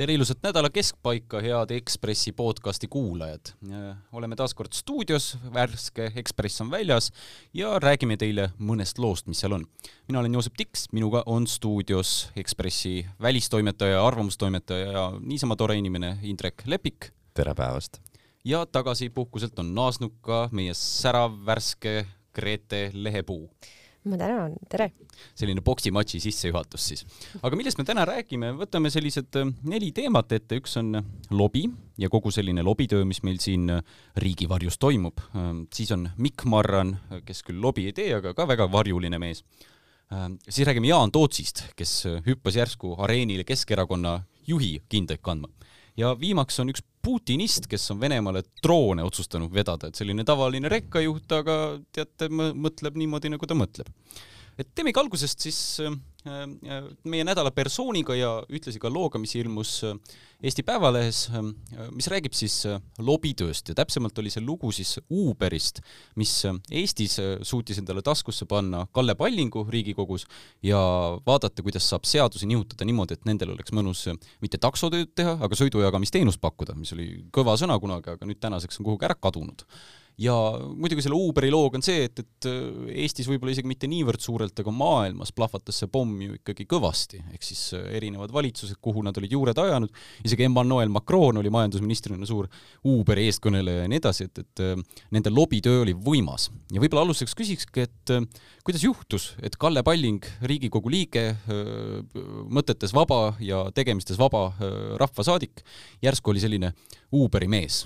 tere ilusat nädala keskpaika, head Ekspressi podcasti kuulajad. oleme taas kord stuudios, värske Ekspress on väljas ja räägime teile mõnest loost, mis seal on. mina olen Joosep Tiks, minuga on stuudios Ekspressi välistoimetaja, arvamustoimetaja ja niisama tore inimene Indrek Lepik. tere päevast! Ja tagasi puhkuselt on naasnud ka meie särav, värske Grete Lehepuu ma tänan, tere! selline poksimatši sissejuhatus siis. aga millest me täna räägime, võtame sellised äh, neli teemat ette, üks on äh, lobi ja kogu selline lobitöö, mis meil siin äh, riigivarjus toimub. siis on Mikk Marran, kes küll lobi ei tee, aga ka väga varjuline mees. siis räägime Jaan Tootsist, kes hüppas järsku areenile Keskerakonna juhi kindaid kandma. ja viimaks on üks Putinist, kes on Venemaale droone otsustanud vedada, et selline tavaline rekkajuht, aga teate, mõtleb niimoodi, nagu ta mõtleb. Et teemegi algusest siis äh, Äh, meie nädala persooniga ja ühtlasi ka looga, mis ilmus äh, Eesti Päevalehes, mis räägib siis lobitööst. Ja täpsemalt oli see lugu siis Uberist, mis Eestis suutis endale taskusse panna Kalle Pallingu Riigikogus ja vaadata, kuidas saab seadusi nihutada niimoodi, et nendel oleks mõnus mitte taksotööd teha, aga sõidujagamisteenust pakkuda, mis oli kõva sõna kunagi, aga nüüd tänaseks on kuhugi ära kadunud ja muidugi selle Uberi looga on see, et, et äh, Eestis võib-olla isegi mitte niivõrd suurelt, aga maailmas plahvatas see pomm ju ikkagi kõvasti, ehk siis äh, erinevad valitsused, kuhu nad olid juured ajanud, isegi Emmanuel Macron oli majandusministrina suur Uberi eestkõneleja ja nii edasi, et, et äh, nende lobitöö oli võimas. ja võib-olla alustuseks küsikski, et kuidas juhtus, et Kalle Palling, Riigikogu liige, mõtetes vaba ja tegemistes vaba rahvasaadik, järsku oli selline Uberi mees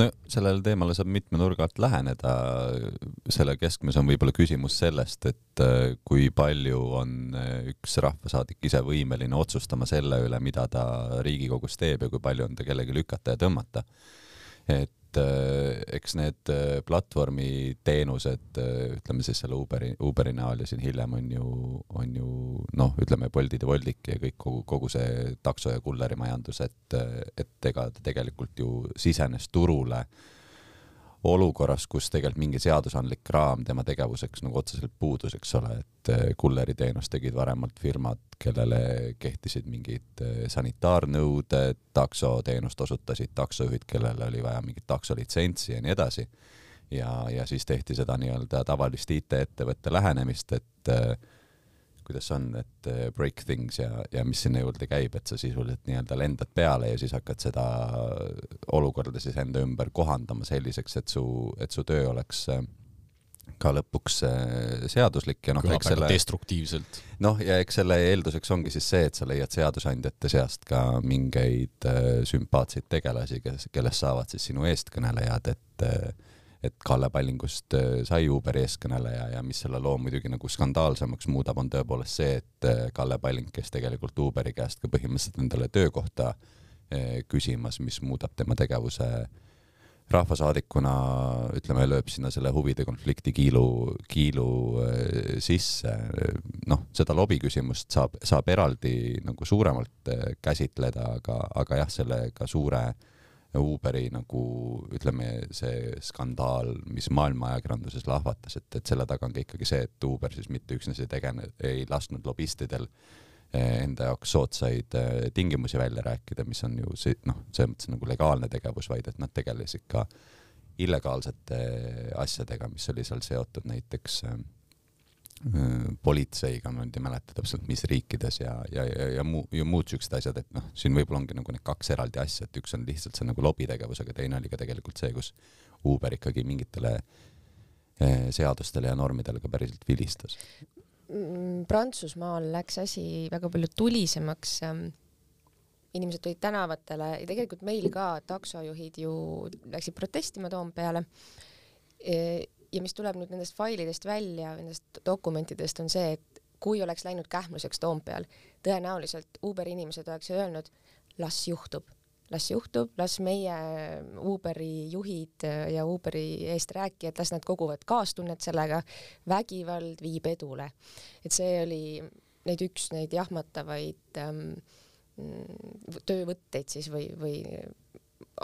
no sellele teemale saab mitme nurga alt läheneda. selle keskmes on võib-olla küsimus sellest, et äh, kui palju on äh, üks rahvasaadik ise võimeline otsustama selle üle, mida ta Riigikogus teeb ja kui palju on ta kellegi lükata ja tõmmata. et et äh, eks need äh, platvormi teenused, äh, ütleme siis selle Uberi, Uberi näol ja siin hiljem on ju, on ju noh, ütleme Boltid ja Woldik ja kõik kogu, kogu see takso ja kullerimajandus, et, et ega ta tegelikult ju sisenes turule äh, olukorras, kus tegelikult mingi seadusandlik raam tema tegevuseks nagu otseselt puudus, eks ole, et eh, kulleriteenust tegid varemalt firmad, kellele kehtisid mingid eh, sanitaarnõuded, taksoteenust osutasid taksojuhid, kellele oli vaja mingit taksolitsentsi ja nii edasi. ja, ja siis tehti seda nii-öelda tavalist IT-ettevõtte lähenemist, et äh, kuidas on, et eh, break things ja, ja mis sinna juurde käib, et sa sisuliselt nii-öelda lendad peale ja siis hakkad seda olukorda siis enda ümber kohandama selliseks, et su, et su töö oleks eh, ka lõpuks eh, seaduslik ja noh, eks selle destruktiivselt. noh, ja eks selle eelduseks ongi siis see, et sa leiad seadusandjate seast ka mingeid sümpaatseid tegelasi, kes, kellest saavad siis sinu eestkõnelejad, et et Kalle Pallingust äh, sai Uberi eeskõneleja ja mis selle loo muidugi nagu skandaalsemaks muudab, on tõepoolest see, et äh, Kalle Palling, kes tegelikult Uberi käest ka põhimõtteliselt endale töökohta äh, küsimas, mis muudab tema tegevuse rahvasaadikuna, ütleme, lööb sinna selle huvide konflikti kiilu, kiilu sisse. noh, seda lobiküsimust saab, saab eraldi nagu suuremalt käsitleda, aga, aga jah, sellega suure äh, Uberi nagu ütleme, see skandaal, mis maailma ajakirjanduses lahvatas, et, et selle taga on ka ikkagi see, et Uber siis mitte üksnes ei tegene, ei lasknud lobistidel eh, enda jaoks soodsaid eh, tingimusi välja rääkida, mis on ju see noh, selles mõttes nagu legaalne tegevus, vaid et nad tegelesid ka illegaalsete asjadega, mis oli seal seotud näiteks politseiga, ma nüüd ei mäleta täpselt, mis riikides ja, ja, ja, ja muu, ja muud siuksed asjad, et noh, siin võib-olla ongi nagu need kaks eraldi asja, et üks on lihtsalt see nagu lobitegevus, aga teine oli ka tegelikult see, kus Uber ikkagi mingitele eh, seadustele ja normidele ka päriselt vilistas. Mm, Prantsusmaal läks asi väga palju tulisemaks ähm inimesed tulid tänavatele ja tegelikult meil ka taksojuhid ju läksid protestima Toompeale e ja mis tuleb nüüd nendest failidest välja, nendest dokumentidest, on see, et kui oleks läinud kähmluseks Toompeal, tõenäoliselt Uberi inimesed oleks öelnud, las juhtub, las juhtub, las meie Uberi juhid ja Uberi eesträäkijad, las nad koguvad kaastunnet sellega, vägivald viib edule. et see oli neid üks neid jahmatavaid ähm, töövõtteid siis või, või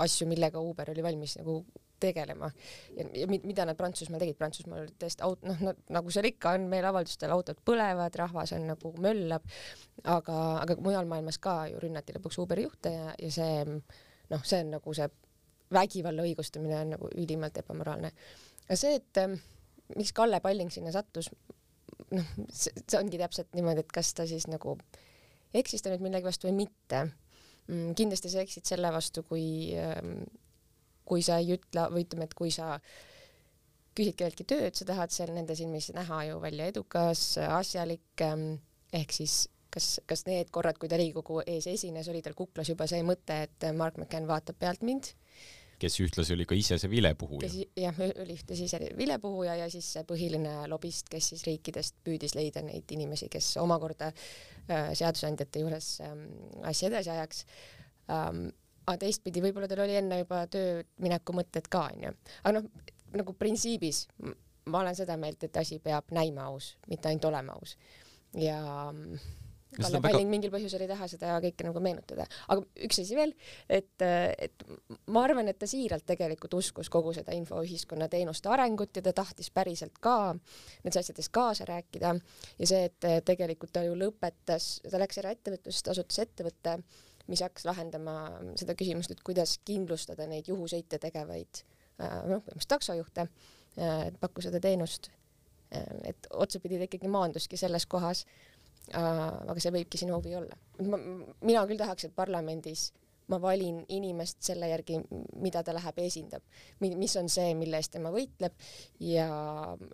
asju, millega Uber oli valmis nagu tegelema. ja, mida nad Prantsusmaal tegid, Prantsusmaal olid tõesti aut-, noh, nagu seal ikka on, meeleavaldustel autod põlevad, rahvas on nagu möllab, aga, aga mujal maailmas ka ju rünnati lõpuks Uberi juhte ja, ja see noh, see on nagu see vägivalla õigustamine on nagu ülimalt ebamoraalne. ja see, et ähm, miks Kalle Palling sinna sattus, noh, see ongi täpselt niimoodi, et kas ta siis nagu eksis ta nüüd millegi vastu või mitte mm,. kindlasti sa eksid selle vastu, kui, ähm, kui sa ei ütle või ütleme, et kui sa küsid kelleltki tööd, sa tahad seal nende silmis näha ju välja edukas, asjalik ähm, ehk siis kas, kas need korrad, kui ta Riigikogu ees esines, oli tal kuklas juba see mõte, et Mark McCann vaatab pealt mind kes ühtlasi oli ka ise see vilepuhuja. jah, oli ühtlasi ise vilepuhuja ja siis see põhiline lobist, kes siis riikidest püüdis leida neid inimesi, kes omakorda äh, seadusandjate juures ähm, asja edasi ajaks ähm,. Aga teistpidi võib-olla tal oli enne juba töömineku mõtted ka onju, aga noh, nagu printsiibis ma olen seda meelt, et asi peab näima aus, mitte ainult olema aus. Ja Kalle Palling väga... mingil põhjusel ei taha seda kõike nagu meenutada, aga üks asi veel, et, et ma arvan, et ta siiralt tegelikult uskus kogu seda infoühiskonna teenuste arengut ja ta tahtis päriselt ka nendes asjades kaasa rääkida. Ja see, et tegelikult ta ju lõpetas, ta läks eraettevõtlusest, asutas ettevõtte, mis hakkas lahendama seda küsimust, et kuidas kindlustada neid juhusõite tegevaid noh, põhimõtteliselt taksojuhte, pakkus seda teenust. et otsapidi ta ikkagi maanduski selles kohas aga see võibki sinu huvi olla. mina küll tahaks, et parlamendis ma valin inimest selle järgi, mida ta läheb ja esindab, mis on see, mille eest tema võitleb ja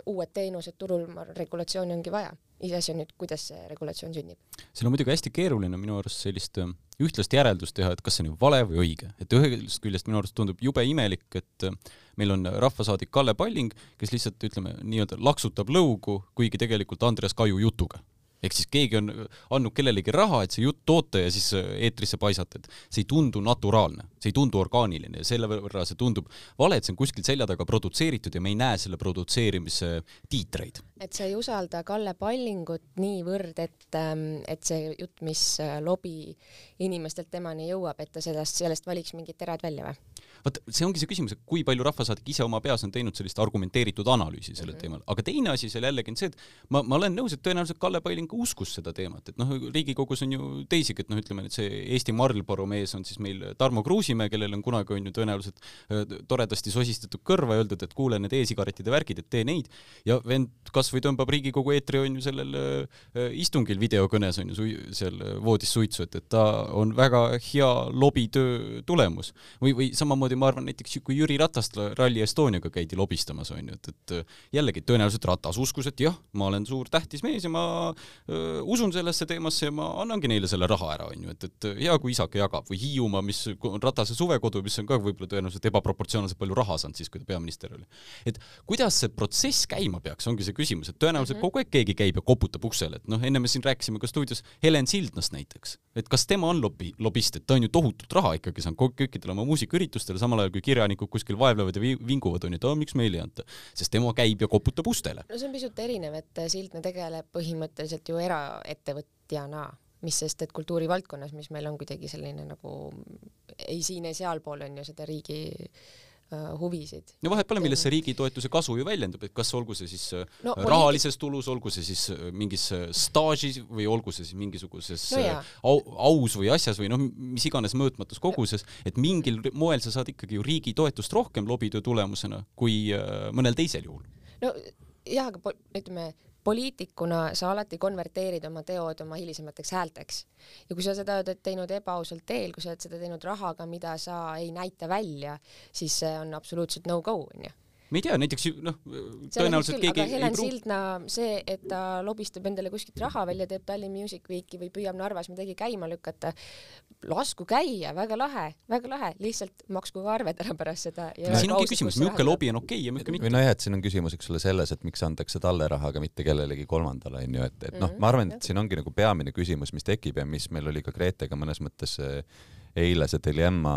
uued teenused turul, ma arvan, regulatsiooni ongi vaja. iseasi on nüüd, kuidas see regulatsioon sünnib. siin on muidugi hästi keeruline minu arust sellist äh, ühtlast järeldust teha, et kas see on vale või õige, et ühest küljest minu arust tundub jube imelik, et äh, meil on rahvasaadik Kalle Palling, kes lihtsalt ütleme nii-öelda laksutab lõugu, kuigi tegelikult Andreas Kaju jutuga ehk siis keegi on andnud kellelegi raha, et see jutt toota ja siis äh, eetrisse paisata, et see ei tundu naturaalne, see ei tundu orgaaniline ja selle võrra see tundub vale, et see on kuskil selja taga produtseeritud ja me ei näe selle produtseerimise tiitreid. et sa ei usalda Kalle Pallingut niivõrd, et, ähm, et see jutt, mis äh, lobi inimestelt temani jõuab, et ta sellest, sellest valiks mingid terad välja või? Vot see ongi see küsimus, et kui palju rahvasaadik ise oma peas on teinud sellist argumenteeritud analüüsi sellel mm -hmm. teemal, aga teine asi seal jällegi on see, et ma, ma olen nõus, et tõenäoliselt Kalle Palling uskus seda teemat, et noh, Riigikogus on ju teisigi, et noh, ütleme, et see Eesti Marlboro mees on siis meil Tarmo Kruusimäe, kellel on kunagi on ju tõenäoliselt toredasti sosistatud kõrva ja öeldud, et kuule, need e-sigarettide värgid, et tee neid, ja vend kasvõi tõmbab Riigikogu eetri on ju sellel istungil videokõnes on ju seal voodis suitsu, et, et ta on väga hea lobitöö tulemus. Või, või samamoodi ma arvan näiteks kui Jüri Ratast Rally Estoniaga käidi lobistamas onju, et, et jällegi tõenäoliselt Ratas uskus, et jah, ma olen suur tähtis mees ja ma öö, usun sellesse teemasse ja ma annangi neile selle raha ära onju, et, et hea kui isake jagab või Hiiumaa, mis on Ratase suvekodu, mis on ka võib-olla tõenäoliselt ebaproportsionaalselt palju raha saanud siis, kui ta peaminister oli. et kuidas see protsess käima peaks, ongi see küsimus, et tõenäoliselt mm -hmm. kogu aeg keegi käib ja koputab uksele, et noh, enne me siin rääkisime ka stuudios Helen Sildnast näiteks, et kas tema on lobi, lobist, et ta on ju tohutut raha ikkagi saanud kõikidele oma muusikaüritustele, samal ajal kui kirjanikud kuskil vaevlevad ja vinguvad, onju, et aa, miks meile ei anta. sest tema käib ja koputab ustele. no see on pisut erinev, et Sildna tegeleb põhimõtteliselt ju eraettevõtjana mis sest, et kultuurivaldkonnas, mis meil on kuidagi selline nagu ei siin ei sealpool on ju seda riigi äh, Äh, huvisid. no vahet pole, milles see riigi toetuse kasu ju väljendub, et kas olgu see siis äh, no, rahalises tulus, olgu see siis äh, mingis staažis või olgu see siis mingisuguses no au, aus või asjas või noh, mis iganes mõõtmatus koguses, et mingil moel sa saad ikkagi ju riigi toetust rohkem lobitöö tulemusena kui mõnel teisel juhul. no jah, aga ütleme poliitikuna sa alati konverteerid oma teod oma hilisemateks häälteks. Ja kui sa seda oled teinud ebaausal teel, kui sa oled seda teinud rahaga, mida sa ei näita välja, siis see on absoluutselt no go onju ma ei tea, näiteks noh, tõenäoliselt keegi aga Helen pruuk... Sildna, see, et ta lobistab endale kuskilt raha välja, teeb Tallinn Music Weeki või püüab Narvas midagi käima lükata, lasku käia, väga lahe, väga lahe, lihtsalt maksku ka arved ära pärast seda. siin ongi küsimus, milline lobi on okei okay ja milline mitte. või nojah, et siin on küsimus, eks ole, selles, et miks antakse talle raha, aga mitte kellelegi kolmandale, onju, et, et noh, ma arvan, et siin ongi nagu peamine küsimus, mis tekib ja mis meil oli ka Gretega mõnes mõttes eile see dilemma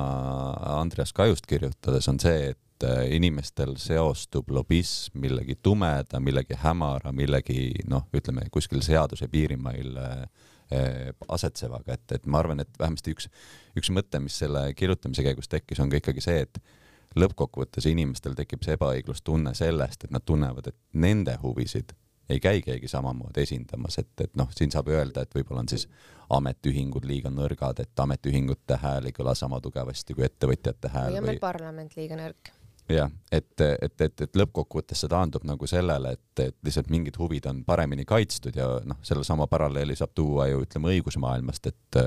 Andreas Kajust kirjutades on see, et et äh, inimestel seostub lobism millegi tumeda, millegi hämara, millegi noh, ütleme kuskil seaduse piirimail äh, äh, asetsevaga, et, et ma arvan, et vähemasti üks, üks mõte, mis selle kirjutamise käigus tekkis, on ka ikkagi see, et lõppkokkuvõttes inimestel tekib see ebaõiglustunne sellest, et nad tunnevad, et nende huvisid ei käi keegi samamoodi esindamas, et, et noh, siin saab öelda, et võib-olla on siis ametiühingud liiga nõrgad, et ametiühingute hääl ei kõla sama tugevasti kui ettevõtjate hääl või on meil parlament liiga nõrk jah, et, et, et, et lõppkokkuvõttes see taandub nagu sellele, et, et lihtsalt mingid huvid on paremini kaitstud ja noh, sellesama paralleeli saab tuua ju ütleme õigusmaailmast, et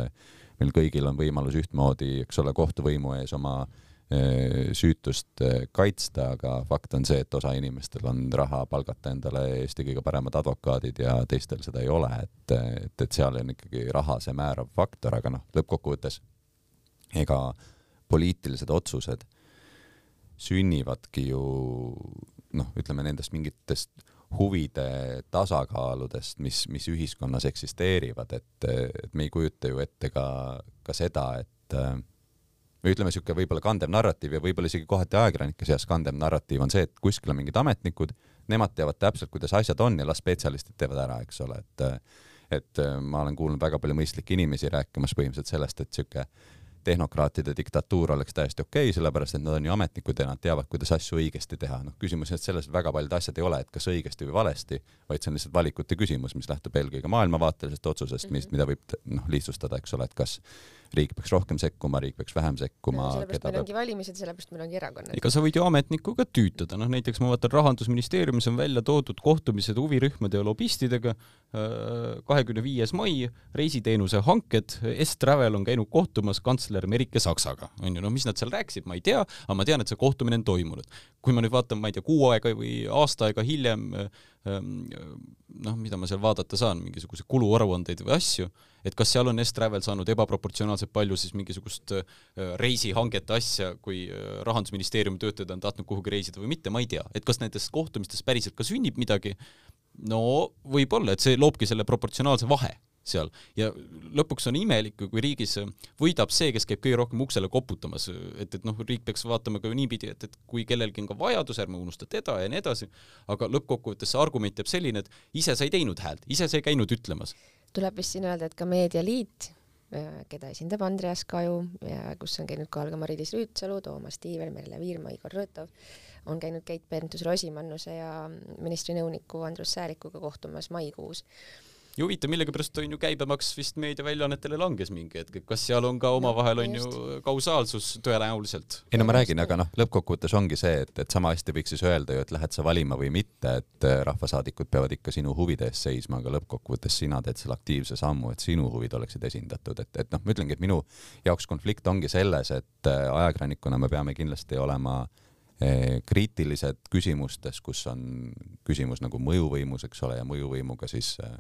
meil kõigil on võimalus ühtmoodi, eks ole, kohtuvõimu ees oma eh, süütust eh, kaitsta, aga fakt on see, et osa inimestel on raha palgata endale Eesti kõige paremad advokaadid ja teistel seda ei ole, et, et, et seal on ikkagi raha see määrav faktor, aga noh, lõppkokkuvõttes ega poliitilised otsused sünnivadki ju noh, ütleme nendest mingitest huvide tasakaaludest, mis, mis ühiskonnas eksisteerivad, et, et me ei kujuta ju ette ka, ka seda, et või ütleme, niisugune võib-olla kandev narratiiv ja võib-olla isegi kohati ajakirjanike seas kandev narratiiv on see, et kuskil on mingid ametnikud, nemad teavad täpselt, kuidas asjad on ja las spetsialistid teevad ära, eks ole, et et ma olen kuulnud väga palju mõistlikke inimesi rääkimas põhimõtteliselt sellest, et niisugune tehnokraatide diktatuur oleks täiesti okei okay,, sellepärast et nad on ju ametnikud ja nad teavad, kuidas asju õigesti teha. noh, küsimus on selles, et väga paljud asjad ei ole, et kas õigesti või valesti, vaid see on lihtsalt valikute küsimus, mis lähtub eelkõige maailmavaatelisest otsusest, mis, mhm. mida võib noh, lihtsustada, eks ole, et kas riik peaks rohkem sekkuma, riik peaks vähem sekkuma no,. sellepärast meil ongi valimised, sellepärast meil ongi erakonnad. ega sa võid ju ametnikuga tüütada, noh näiteks ma vaatan Rahandusministeeriumis on välja toodud kohtumised huvirühmade ja lobistidega, äh, kahekümne viies mai, reisiteenuse hanked, S-Travel on käinud kohtumas kantsler Merike Saksaga, on ju, no mis nad seal rääkisid, ma ei tea, aga ma tean, et see kohtumine on toimunud. kui ma nüüd vaatan, ma ei tea, kuu aega või aasta aega hiljem ähm, noh, mida ma seal vaadata saan, mingisuguseid kuluaruandeid või asju, et kas seal on S-Travel saanud ebaproportsionaalselt palju siis mingisugust äh, reisihangete asja, kui äh, Rahandusministeeriumi töötajad on tahtnud kuhugi reisida või mitte, ma ei tea, et kas nendest kohtumistest päriselt ka sünnib midagi, no võib-olla, et see loobki selle proportsionaalse vahe seal. Ja lõpuks on imelik, kui riigis võidab see, kes käib kõige rohkem uksele koputamas, et, et noh, riik peaks vaatama ka niipidi, et, et kui kellelgi on ka vajadus, ärme unusta teda ja nii edasi, aga lõppkokkuvõttes see argument jääb selline, et ise sa ei teinud häält, ise sa ei käinud ütlemas. tuleb vist siin öelda, et ka Meedialiit, keda esindab Andreas Kaju ja kus on käinud kohal ka Mari-Liis Rüütsalu, Toomas Tiivel, Merle Viirma, Igor Rõõtov, on käinud Keit Pentus-Rosimannuse ja ministri nõuniku Andrus Säälikuga kohtumas maikuus ja huvitav, millegipärast on ju käibemaks vist meediaväljaannetele langes mingi hetk, et kas seal on ka omavahel on ju kausaalsus tõenäoliselt? ei no ma räägin, aga noh, lõppkokkuvõttes ongi see, et, et sama hästi võiks siis öelda ju, et lähed sa valima või mitte, et äh, rahvasaadikud peavad ikka sinu huvide eest seisma, aga lõppkokkuvõttes sina teed selle aktiivse sammu, et sinu huvid oleksid esindatud, et, et noh, ma ütlengi, et minu jaoks konflikt ongi selles, et äh, ajakirjanikuna me peame kindlasti olema äh, kriitilised küsimustes, kus on küsimus nagu mõjuvõimus, eks ole, ja mõjuvõimuga siis äh,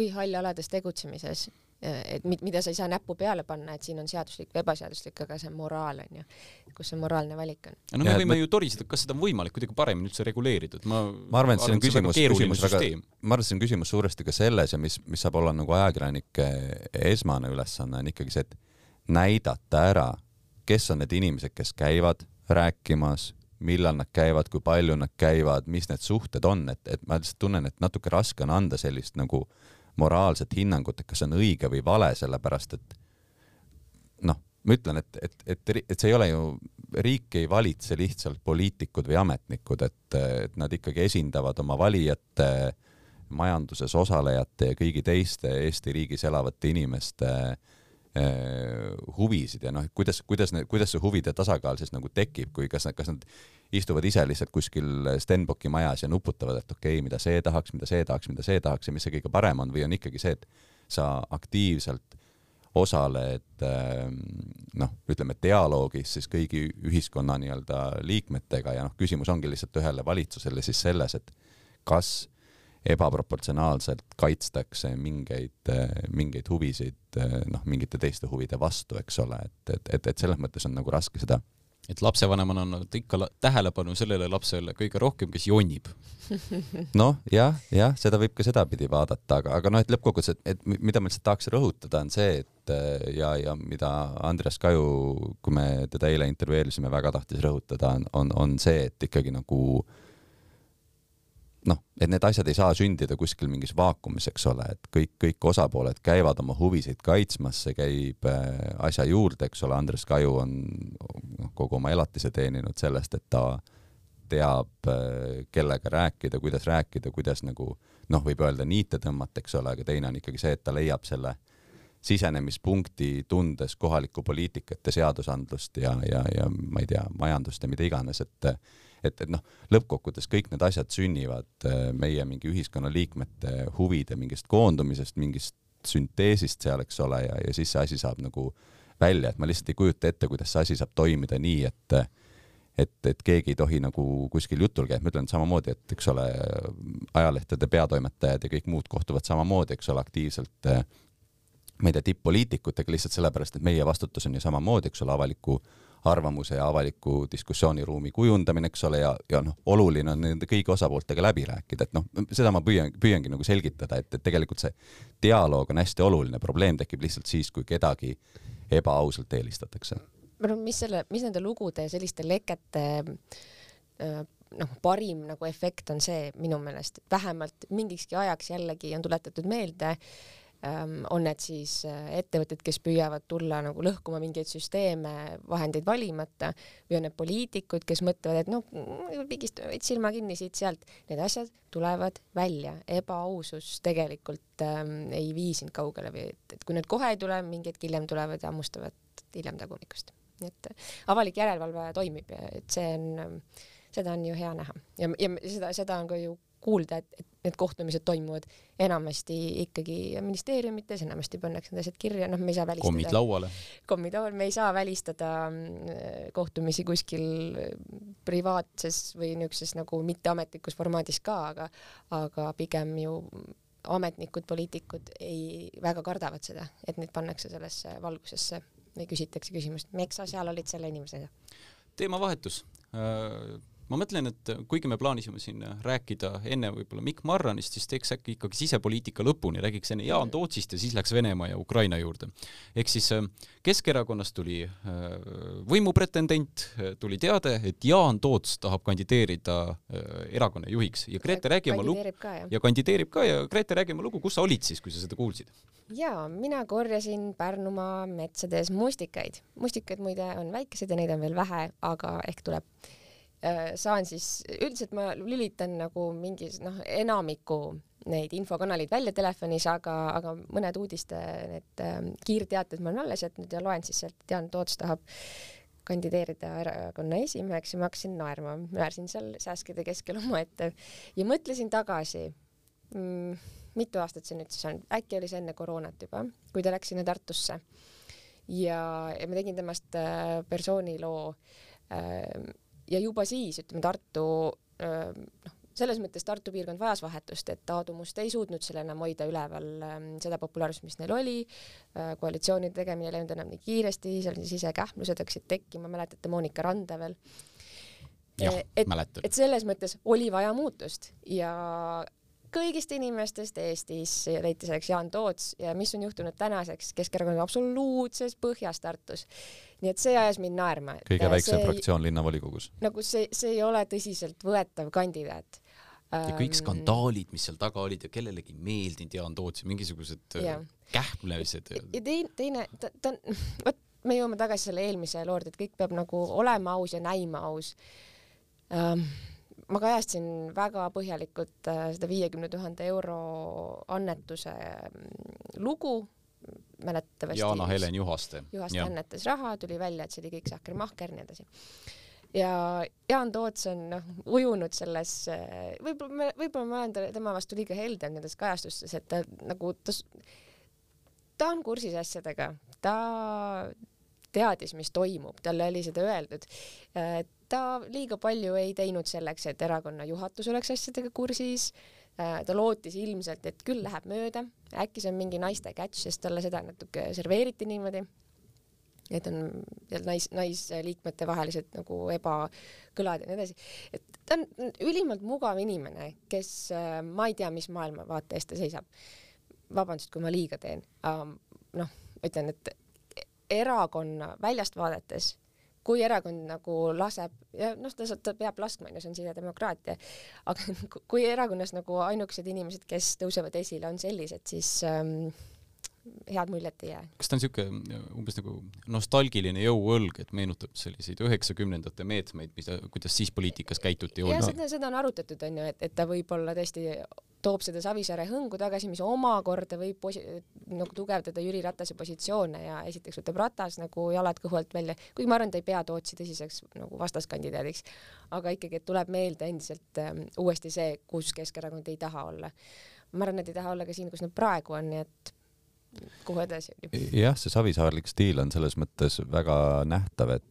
või hallalades tegutsemises, et mida sa ei saa näppu peale panna, et siin on seaduslik või ebaseaduslik, aga see moraal on ju, kus see moraalne valik on. no me võime ma... ju toriseda, kas seda on võimalik kuidagi paremini üldse reguleerida, et ma ma arvan, et see on küsimus, küsimus väga, ma arvan, et see on küsimus suuresti ka selles ja mis, mis saab olla nagu ajakirjanike esmane ülesanne on ikkagi see, et näidata ära, kes on need inimesed, kes käivad rääkimas, millal nad käivad, kui palju nad käivad, mis need suhted on, et, et ma lihtsalt tunnen, et natuke raske on anda sellist nagu äh, moraalset hinnangut, et kas see on õige või vale, sellepärast et noh, ma ütlen, et, et, et, et see ei ole ju, riik ei valitse lihtsalt poliitikud või ametnikud, et, et nad ikkagi esindavad oma valijate, majanduses osalejate ja kõigi teiste Eesti riigis elavate inimeste eh, huvisid ja noh, kuidas, kuidas, kuidas see huvide tasakaal siis nagu tekib, kui kas, kas nad istuvad ise lihtsalt kuskil Stenbocki majas ja nuputavad, et okei okay,, mida see tahaks, mida see tahaks, mida see tahaks ja mis see kõige parem on või on ikkagi see, et sa aktiivselt osaled ähm, noh, ütleme dialoogis siis kõigi ühiskonna nii-öelda liikmetega ja noh, küsimus ongi lihtsalt ühele valitsusele siis selles, et kas ebaproportsionaalselt kaitstakse mingeid, mingeid huvisid noh, mingite teiste huvide vastu, eks ole, et, et, et, et selles mõttes on nagu raske seda et lapsevanemana annavad ikka tähelepanu sellele lapsele kõige rohkem, kes jonnib. noh, jah, jah, seda võib ka sedapidi vaadata, aga, aga noh, et lõppkokkuvõttes, et, et mida ma lihtsalt tahaks rõhutada, on see, et ja, ja mida Andreas Kaju, kui me teda eile intervjueerisime, väga tahtis rõhutada, on, on, on see, et ikkagi nagu noh, et need asjad ei saa sündida kuskil mingis vaakumis, eks ole, et kõik, kõik osapooled käivad oma huvisid kaitsmas, see käib äh, asja juurde, eks ole, Andres Kaju on noh, kogu oma elatise teeninud sellest, et ta teab, äh, kellega rääkida, kuidas rääkida, kuidas nagu noh, võib öelda niite tõmmata, eks ole, aga teine on ikkagi see, et ta leiab selle sisenemispunkti tundes kohalikku poliitikat ja seadusandlust ja, ja, ja ma ei tea, majandust ja mida iganes, et et, et noh, lõppkokkuvõttes kõik need asjad sünnivad äh, meie mingi ühiskonnaliikmete huvide mingist koondumisest, mingist sünteesist seal, eks ole, ja, ja siis see asi saab nagu välja, et ma lihtsalt ei kujuta ette, kuidas see asi saab toimida nii, et et, et keegi ei tohi nagu kuskil jutul käia, ma ütlen samamoodi, et eks ole, ajalehtede peatoimetajad ja kõik muud kohtuvad samamoodi, eks ole, aktiivselt ma ei tea, tipp-poliitikutega lihtsalt sellepärast, et meie vastutus on ju samamoodi, eks ole, avaliku arvamuse ja avaliku diskussiooniruumi kujundamine, eks ole, ja, ja noh, oluline on nende kõigi osapooltega läbi rääkida, et noh, seda ma püüan, püüangi nagu selgitada, et, et tegelikult see dialoog on hästi oluline, probleem tekib lihtsalt siis, kui kedagi ebaausalt eelistatakse. no mis selle, mis nende lugude ja selliste lekete äh, noh, parim nagu efekt on see minu meelest, vähemalt mingikski ajaks jällegi on tuletatud meelde äh, on need siis äh, ettevõtted, kes püüavad tulla nagu lõhkuma mingeid süsteeme vahendeid valimata või on need poliitikud, kes mõtlevad, et noh, pigistame veits silma kinni siit-sealt, need asjad tulevad välja, ebaausus tegelikult ähm, ei vii sind kaugele või et, et kui need kohe ei tule, mingi hetk hiljem tulevad ja hammustavad hiljem tagumikust. nii et avalik järelevalve toimib ja et see on, seda on ju hea näha. Ja, ja seda, seda on ka ju kuulda, et, et need kohtumised toimuvad enamasti ikkagi ministeeriumites, enamasti pannakse need asjad kirja, noh, me ei saa välistada. kommid lauale. kommid lauale, me ei saa välistada mm, kohtumisi kuskil privaatses või niisuguses nagu mitteametlikus formaadis ka, aga, aga pigem ju ametnikud, poliitikud ei, väga kardavad seda, et neid pannakse sellesse valgusesse või küsitakse küsimust, miks sa seal olid selle inimesega. teemavahetus äh, ma mõtlen, et kuigi me plaanisime siin rääkida enne võib-olla Mikk Marranist, siis teeks äkki ikkagi sisepoliitika lõpuni, räägiks enne Jaan Tootsist ja siis läks Venemaa ja Ukraina juurde. ehk siis äh, Keskerakonnast tuli äh, võimupretendent, tuli teade, et Jaan Toots tahab kandideerida äh, erakonna juhiks ja Grete, räägi oma lugu. ja kandideerib ka ja Grete, räägi oma lugu, kus sa olid siis, kui sa seda kuulsid? jaa, mina korjasin Pärnumaa metsades mustikaid. mustikaid muide on väikesed ja neid on veel vähe, aga ehk tuleb Äh, saan siis, üldiselt ma lülitan nagu mingis noh, enamiku neid infokanaleid välja telefonis, aga, aga mõned uudiste need äh, kiirteated ma olen alles jätnud ja loen siis sealt, Jaan Toots tahab kandideerida erakonna esimeheks ja ma hakkasin naerma, naersin seal sääskede keskel omaette ja mõtlesin tagasi mm,, mitu aastat see nüüd siis on, äkki oli see enne koroonat juba, kui ta läks sinna Tartusse. Ja, ja ma tegin temast äh, persooniloo äh, ja juba siis ütleme Tartu noh, selles mõttes Tartu piirkond vajas vahetust, et Aadu Must ei suutnud seal enam hoida üleval seda populaarsust, mis neil oli, koalitsioonide tegemine ei läinud enam nii kiiresti, seal sisekähmlused hakkasid tekkima, mäletate Monika Randa veel? et, et selles mõttes oli vaja muutust ja kõigist inimestest Eestis leiti selleks Jaan Toots ja mis on juhtunud tänaseks, Keskerakond on absoluutses põhjas Tartus. nii et see ajas mind naerma. kõige väiksem fraktsioon linnavolikogus. nagu see, see ei ole tõsiseltvõetav kandidaat ja kõik skandaalid, mis seal taga olid ja kellelegi ei meeldinud Jaan Toots ja mingisugused äh, ja. kähmlemised. ja teine, teine, ta, ta on, vot me jõuame tagasi selle eelmise loo juurde, et kõik peab nagu olema aus ja näima aus um, ma kajastasin väga põhjalikult äh, seda viiekümne tuhande euro annetuse mm, lugu, mäletatavasti. Jaana-Helen Juhaste. Juhaste ja. annetas raha, tuli välja, et see oli kõik sahker-mahker, nii edasi. ja Jaan Toots on noh, ujunud selles, võib-olla, võib-olla ma olen tema vastu liiga helde nendes kajastustes, et ta nagu, ta, ta on kursis asjadega, ta teadis, mis toimub, talle oli seda öeldud ta liiga palju ei teinud selleks, et erakonna juhatus oleks asjadega kursis. Äh, ta lootis ilmselt, et küll läheb mööda, äkki see on mingi naiste catch, sest talle seda natuke serveeriti niimoodi. et on nais, naisliikmete vahelised nagu ebakõlad ja nii edasi. et ta on ülimalt mugav inimene, kes äh, ma ei tea, mis maailmavaate eest ta seisab. vabandust, kui ma liiga teen. noh, ütlen, et erakonna väljast vaadates kui erakond nagu laseb ja noh, ta, ta peab laskma, onju, see on sidedemokraatia, aga kui erakonnas nagu ainukesed inimesed, kes tõusevad esile, on sellised, siis ähm, head muljet ei jää. kas ta on niisugune umbes nagu nostalgiline jõuõlg, et meenutab selliseid üheksakümnendate meetmeid, mida, kuidas siis poliitikas käituti? jah, seda, seda on arutatud, onju, et, et ta võib-olla tõesti toob seda Savisaare hõngu tagasi, mis omakorda võib posi-, nagu tugevdada Jüri Ratase positsioone ja esiteks võtab Ratas nagu jalad kõhu alt välja, kuigi ma arvan, ta ei pea Tootsi tõsiseks nagu vastaskandidaadiks, aga ikkagi, et tuleb meelde endiselt ähm, uuesti see, kus Keskerakond ei taha olla. ma arvan, et ei taha olla ka siin, kus nad praegu on, nii et kuhu edasi. jah, see savisaarlik stiil on selles mõttes väga nähtav, et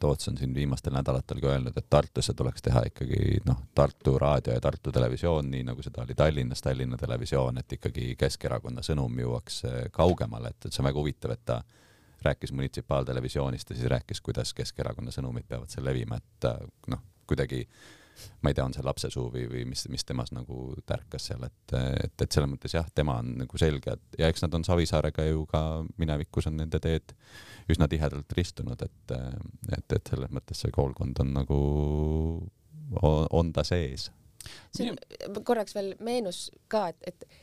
Toots on siin viimastel nädalatel ka öelnud, et Tartusse tuleks teha ikkagi noh, Tartu raadio ja Tartu televisioon, nii nagu seda oli Tallinnas, Tallinna Televisioon, et ikkagi Keskerakonna sõnum jõuaks kaugemale, et, et see on väga huvitav, et ta rääkis munitsipaaltelevisioonist ja siis rääkis, kuidas Keskerakonna sõnumid peavad seal levima, et noh, kuidagi äh, ma ei tea, on see lapsesuu või, või mis, mis temas nagu tärkas seal, et, et, et selles mõttes jah, tema on nagu selge, et ja eks nad on Savisaarega ju ka minevikus on nende teed üsna tihedalt ristunud, et, et, et selles mõttes see koolkond on nagu, on ta sees. see on, korraks veel meenus ka, et, et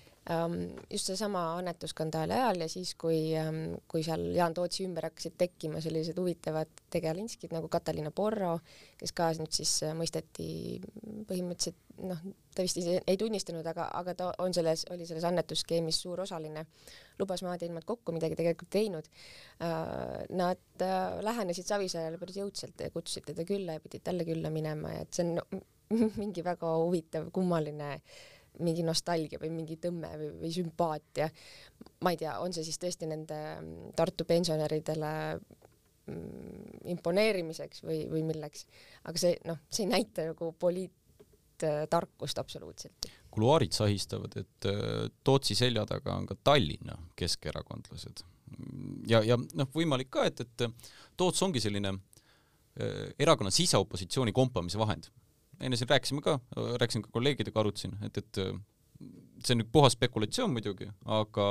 just seesama annetusskandaali ajal ja siis, kui um,, kui seal Jaan Tootsi ümber hakkasid tekkima sellised huvitavad tegelinskid nagu Katariina Porro, kes ka nüüd siis äh, mõisteti põhimõtteliselt noh, ta vist ise ei tunnistanud, aga, aga ta on selles, oli selles annetusskeemis suur osaline, lubas maad-ilmad kokku midagi tegelikult teinud uh,. Nad uh, lähenesid Savisaarele päris jõudsalt ja kutsusid teda külla ja pidid talle külla minema ja et see on mingi väga huvitav, kummaline uh, mingi nostalgia või mingi tõmme või, või sümpaatia. ma ei tea, on see siis tõesti nende mm, Tartu pensionäridele mm, imponeerimiseks või, või milleks, aga see noh, see ei näita nagu poliittarkust absoluutselt. kuluaarid sahistavad, et äh, Tootsi selja taga on ka Tallinna keskerakondlased ja, ja noh, võimalik ka, et, et Toots ongi selline äh, erakonna siseopositsiooni kompamise vahend enne siin rääkisime ka, rääkisin ka kolleegidega, arutasin, et, et äh, see on nüüd puhas spekulatsioon muidugi, aga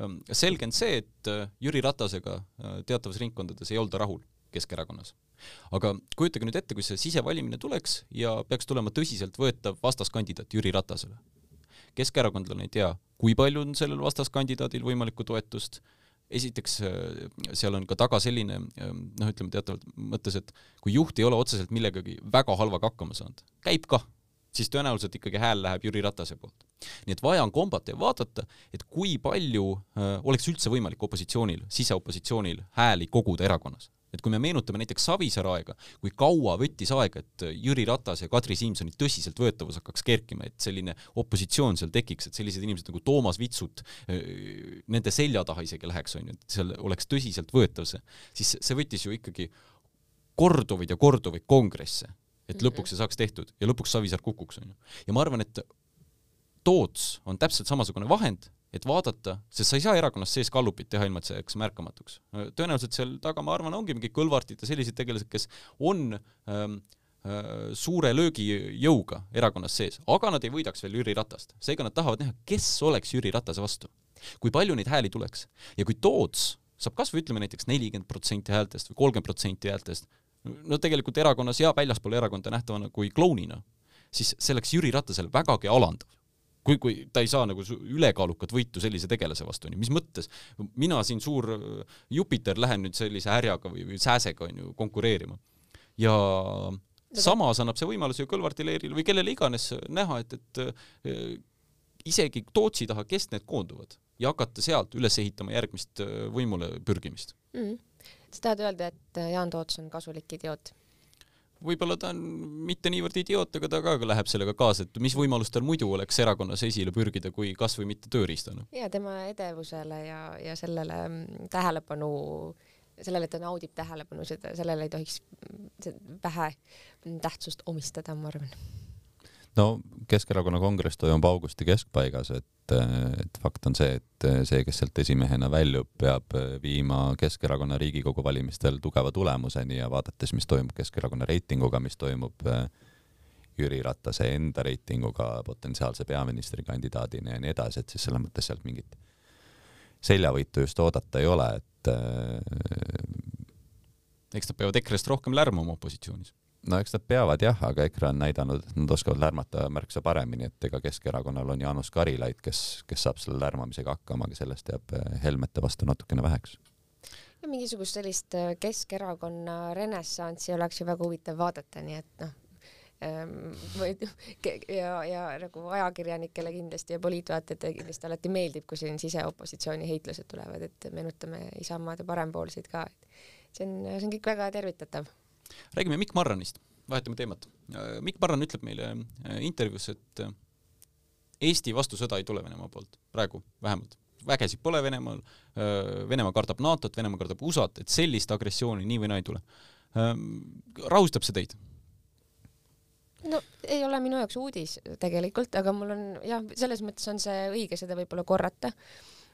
ähm, selge on see, et äh, Jüri Ratasega äh, teatavas ringkondades ei olda rahul Keskerakonnas. aga kujutage nüüd ette, kui see sisevalimine tuleks ja peaks tulema tõsiseltvõetav vastaskandidaat Jüri Ratasele. keskerakondlane ei tea, kui palju on sellel vastaskandidaadil võimalikku toetust, esiteks äh, seal on ka taga selline ähm, noh, ütleme teatavalt mõttes, et kui juht ei ole otseselt millegagi väga halvaga hakkama saanud, käib kah, siis tõenäoliselt ikkagi hääl läheb Jüri Ratase poolt. nii et vaja on kombata ja vaadata, et kui palju äh, oleks üldse võimalik opositsioonil, siseopositsioonil hääli koguda erakonnas et kui me meenutame näiteks Savisaare aega, kui kaua võttis aega, et Jüri Ratas ja Kadri Simsoni tõsiseltvõetavus hakkaks kerkima, et selline opositsioon seal tekiks, et sellised inimesed nagu Toomas Vitsut nende selja taha isegi läheks, on ju, et seal oleks tõsiseltvõetav see, siis see võttis ju ikkagi korduvaid ja korduvaid kongresse, et mhm. lõpuks see saaks tehtud ja lõpuks Savisaar kukuks, on ju. ja ma arvan, et Toots on täpselt samasugune vahend, et vaadata, sest sa ei saa erakonnas sees gallupit teha ilma, et see jääks märkamatuks. tõenäoliselt seal taga, ma arvan, ongi mingid kõlvartid ja sellised tegelased, kes on ähm, äh, suure löögijõuga erakonnas sees, aga nad ei võidaks veel Jüri Ratast. seega nad tahavad näha, kes oleks Jüri Ratase vastu. kui palju neid hääli tuleks. ja kui Toots saab kas või ütleme näiteks nelikümmend protsenti häältest või kolmkümmend protsenti häältest, no tegelikult erakonnas ja väljaspool erakonda nähtavana kui klounina, siis see oleks Jüri Ratasele vägagi alandav kui, kui ta ei saa nagu ülekaalukat võitu sellise tegelase vastu, onju, mis mõttes mina siin suur äh, Jupiter lähen nüüd sellise härjaga või, või sääsega onju konkureerima. ja samas annab see võimaluse ju Kõlvarti leeril või kellele iganes näha, et, et äh, isegi Tootsi taha, kes need koonduvad ja hakata sealt üles ehitama järgmist äh, võimule pürgimist mm. sa tahad öelda, et Jaan Toots on kasulik idioot? Võib-olla ta on mitte niivõrd idioot, aga ta ka läheb sellega kaasa, et mis võimalus tal muidu oleks erakonnas esile pürgida, kui kas või mitte tööriistana. ja tema edevusele ja, ja sellele mm, tähelepanu, sellele, et ta naudib tähelepanu, seda, sellele ei tohiks vähe tähtsust omistada, ma arvan no Keskerakonna kongress toimub augusti keskpaigas, et, et fakt on see, et see, kes sealt esimehena väljub, peab viima Keskerakonna Riigikogu valimistel tugeva tulemuseni ja vaadates, mis toimub Keskerakonna reitinguga, mis toimub Jüri Ratase enda reitinguga potentsiaalse peaministrikandidaadina ja nii edasi, et siis selles mõttes sealt mingit seljavõitu just oodata ei ole, et eks nad peavad EKRE-st rohkem lärmama opositsioonis no eks nad peavad jah, aga EKRE on näidanud, et nad oskavad lärmata märksa paremini, et ega Keskerakonnal on Jaanus Karilaid, kes, kes saab selle lärmamisega hakkama, aga sellest jääb eh, Helmete vastu natukene väheks. mingisugust sellist eh, Keskerakonna renessanssi oleks ju väga huvitav vaadata, nii et noh, ehm, või ja, ja nagu ajakirjanikele kindlasti ja poliitvaatajatele kindlasti alati meeldib, kui siin siseopositsiooni heitlused tulevad, et meenutame Isamaad ja parempoolseid ka, et see on, see on kõik väga tervitatav räägime Mikk Marranist, vahetame teemat. Mikk Marran ütleb meile äh, intervjuus, et äh, Eesti vastu sõda ei tule Venemaa poolt, praegu vähemalt. vägesid pole Venemaal, äh, Venemaa kardab NATO-t, Venemaa kardab USA-t, et sellist agressiooni nii või naa ei tule. rahustab see teid? no ei ole minu jaoks uudis tegelikult, aga mul on jah, selles mõttes on see õige seda võib-olla korrata.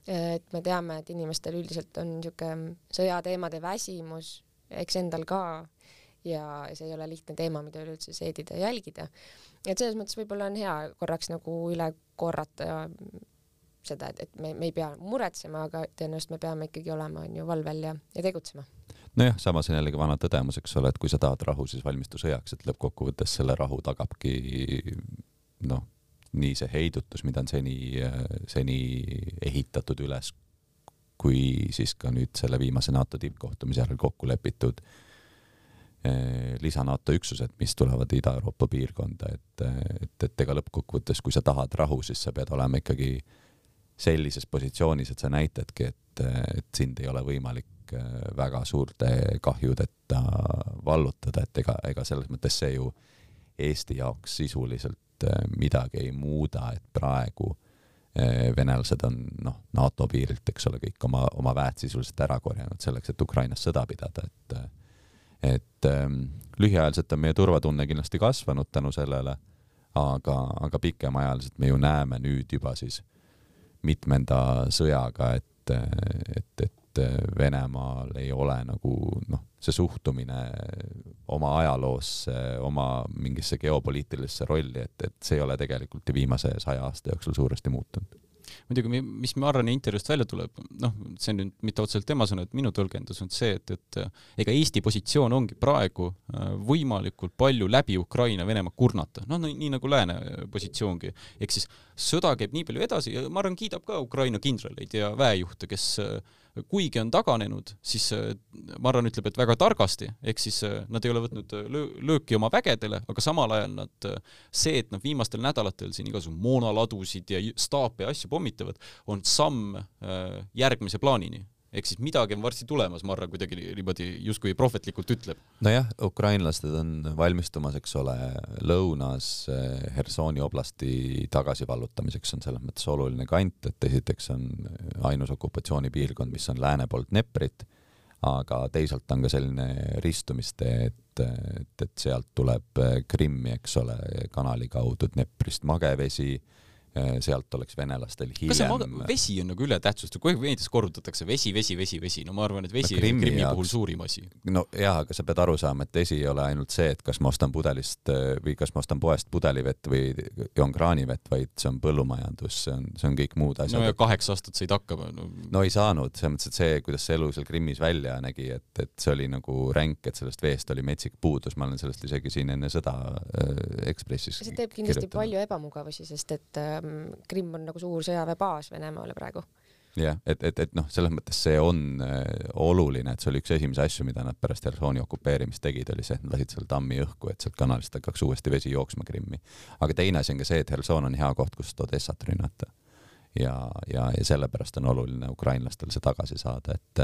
et me teame, et inimestel üldiselt on niisugune sõjateemade väsimus, eks endal ka ja see ei ole lihtne teema, mida üleüldse seedida ja jälgida. et selles mõttes võib-olla on hea korraks nagu üle korrata seda, et, et me, me ei pea muretsema, aga tõenäoliselt me peame ikkagi olema, on ju, valvel ja, ja tegutsema. nojah, samas on jällegi vana tõdemus, eks ole, et kui sa tahad rahu, siis valmistu sõjaks, et lõppkokkuvõttes selle rahu tagabki noh, nii see heidutus, mida on seni, seni ehitatud üles, kui siis ka nüüd selle viimase NATO tippkohtumise järel kokku lepitud äh, lisa NATO üksused, mis tulevad Ida-Euroopa piirkonda, et, et, et ega lõppkokkuvõttes, kui sa tahad rahu, siis sa pead olema ikkagi sellises positsioonis, et sa näitadki, et, et sind ei ole võimalik eh, väga suurte kahjudeta vallutada, et ega, ega selles mõttes see ju Eesti jaoks sisuliselt eh, midagi ei muuda, et praegu venelased on noh, NATO piirilt, eks ole, kõik oma, oma väed sisuliselt ära korjanud selleks, et Ukrainas sõda pidada, et et ähm, lühiajaliselt on meie turvatunne kindlasti kasvanud tänu sellele, aga, aga pikemaajaliselt me ju näeme nüüd juba siis mitmenda sõjaga, et, et, et Venemaal ei ole nagu noh, see suhtumine oma ajaloosse, oma mingisse geopoliitilisse rolli, et, et see ei ole tegelikult ju viimase saja aasta jooksul suuresti muutunud muidugi, mis Marrani intervjuust välja tuleb, noh, see nüüd mitte otseselt tema sõna, et minu tõlgendus on see, et, et ega Eesti positsioon ongi praegu äh, võimalikult palju läbi Ukraina Venemaa kurnata, noh, nii nagu lääne positsioongi. ehk siis sõda käib nii palju edasi ja Marran kiidab ka Ukraina kindraleid ja väejuhte, kes äh, kuigi on taganenud, siis äh, Marran ütleb, et väga targasti, ehk siis äh, nad ei ole võtnud löö lööki oma vägedele, aga samal ajal nad, see, et nad viimastel nädalatel siin igasugu moonaladusid ja staape ja asju pommitavad, on samm järgmise plaanini ehk siis midagi on varsti tulemas, Marra kuidagi niimoodi justkui prohvetlikult ütleb. nojah, ukrainlased on valmistumas, eks ole, lõunas eh, Hersoni oblasti tagasivallutamiseks on selles mõttes oluline kant, et esiteks on ainus okupatsioonipiirkond, mis on lääne poolt Dneprit, aga teisalt on ka selline ristumistee, et, et, et sealt tuleb Krimmi, eks ole, kanali kaudu Dneprist magevesi sealt oleks venelastel hiljem. kas see maga-, vesi on nagu ületähtsustatud, kogu aeg meedias korrutatakse vesi, vesi, vesi, vesi, no ma arvan, et vesi no, on Krimmi jaoks... puhul suurim asi. no jaa, aga sa pead aru saama, et vesi ei ole ainult see, et kas ma ostan pudelist äh, või kas ma ostan poest pudelivett või joon kraanivett, vaid see on põllumajandus, see on, see on kõik muud asjad. no ja kaheksa aastat said hakkama no. no ei saanud, selles mõttes, et see, kuidas see elu seal Krimmis välja nägi, et, et see oli nagu ränk, et sellest veest oli metsik puudus, ma olen sellest isegi siin enne sõda äh, Ekspressis see teeb kindlasti kirjutanud. palju ebamugavusi, sest et äh, Krimm on nagu suur sõjaväebaas Venemaale praegu. jah, et, et, et noh, selles mõttes see on äh, oluline, et see oli üks esimesi asju, mida nad pärast Hersoni okupeerimist tegid, oli see, et nad lasid selle tammi õhku, et sealt kanalist hakkaks uuesti vesi jooksma Krimmi. aga teine asi on ka see, et Herson on hea koht, kust Odessat rünnata. ja, ja, ja sellepärast on oluline ukrainlastel see tagasi saada, et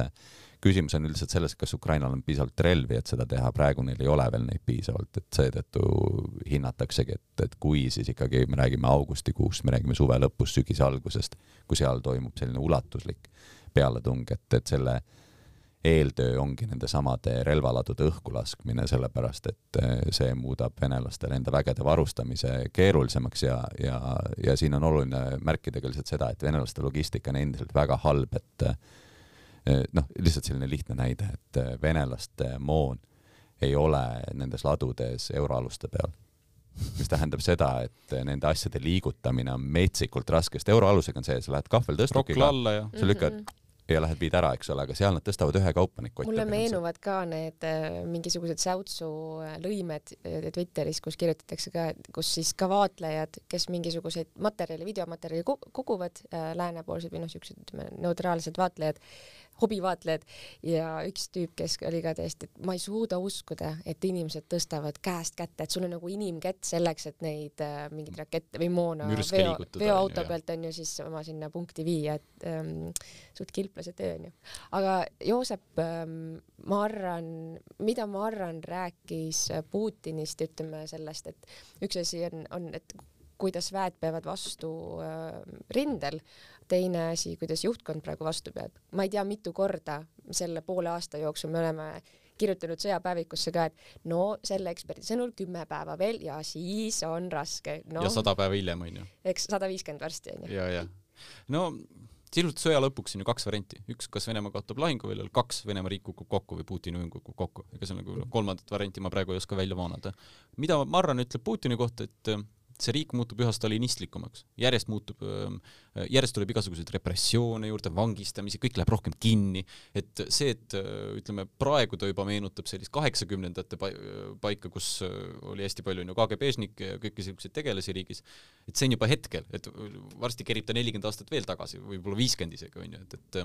küsimus on üldiselt selles, kas Ukrainal on piisavalt relvi, et seda teha, praegu neil ei ole veel neid piisavalt, et seetõttu hinnataksegi, et, et kui siis ikkagi me räägime augustikuust, me räägime suve lõpust, sügise algusest, kui seal toimub selline ulatuslik pealetung, et, et selle eeltöö ongi nendesamade relvaladude õhku laskmine, sellepärast et see muudab venelastele enda vägede varustamise keerulisemaks ja, ja, ja siin on oluline märkida ka lihtsalt seda, et venelaste logistika on endiselt väga halb, et Eh, noh, lihtsalt selline lihtne näide, et eh, venelaste moon ei ole nendes ladudes euroaluste peal. mis tähendab seda, et eh, nende asjade liigutamine on metsikult raske, sest euroalusega on see, sa lähed kahveltõstukiga, sa lükkad ja lähed viid ära, eks ole, aga seal nad tõstavad ühekaupa neid kotte. mulle meenuvad ka need mingisugused säutsu lõimed Twitteris, kus kirjutatakse ka, kus siis ka vaatlejad, kes mingisuguseid materjali, videomaterjali koguvad läänepoolsed või noh, siuksed ütleme neutraalsed vaatlejad, hobivaatlejad ja üks tüüp, kes oli ka täiesti, et ma ei suuda uskuda, et inimesed tõstavad käest kätte, et sul on nagu inimkätt selleks, et neid äh, mingeid rakette või moona veo, veoauto pealt on ju siis oma sinna punkti viia, et ähm, suht kilplase töö on ju. aga Joosep ähm,, ma arvan, mida ma arvan, rääkis Putinist, ütleme sellest, et üks asi on, on, et kuidas väed peavad vastu äh, rindel, teine asi, kuidas juhtkond praegu vastu peab. ma ei tea, mitu korda selle poole aasta jooksul me oleme kirjutanud sõjapäevikusse ka, et no selle eksperdi sõnul kümme päeva veel ja siis on raske no,. ja sada päeva hiljem onju. eks sada viiskümmend varsti onju. ja, ja no sisuliselt sõja lõpuks on ju kaks varianti, üks, kas Venemaa kaotab lahinguväljal, kaks, Venemaa riik kukub kokku või Putini võim kukub kokku, ega see nagu noh, kolmandat varianti ma praegu ei oska välja voonada. mida Marran ütleb Putini kohta, et see riik muutub üha stalinistlikumaks, järjest muutub, järjest tuleb igasuguseid repressioone juurde, vangistamisi, kõik läheb rohkem kinni, et see, et ütleme, praegu ta juba meenutab sellist kaheksakümnendate paika, kus oli hästi palju onju KGB-šnikke ja kõiki siukseid tegelasi riigis, et see on juba hetkel, et varsti kerib ta nelikümmend aastat veel tagasi, võib-olla viiskümmend isegi onju, et, et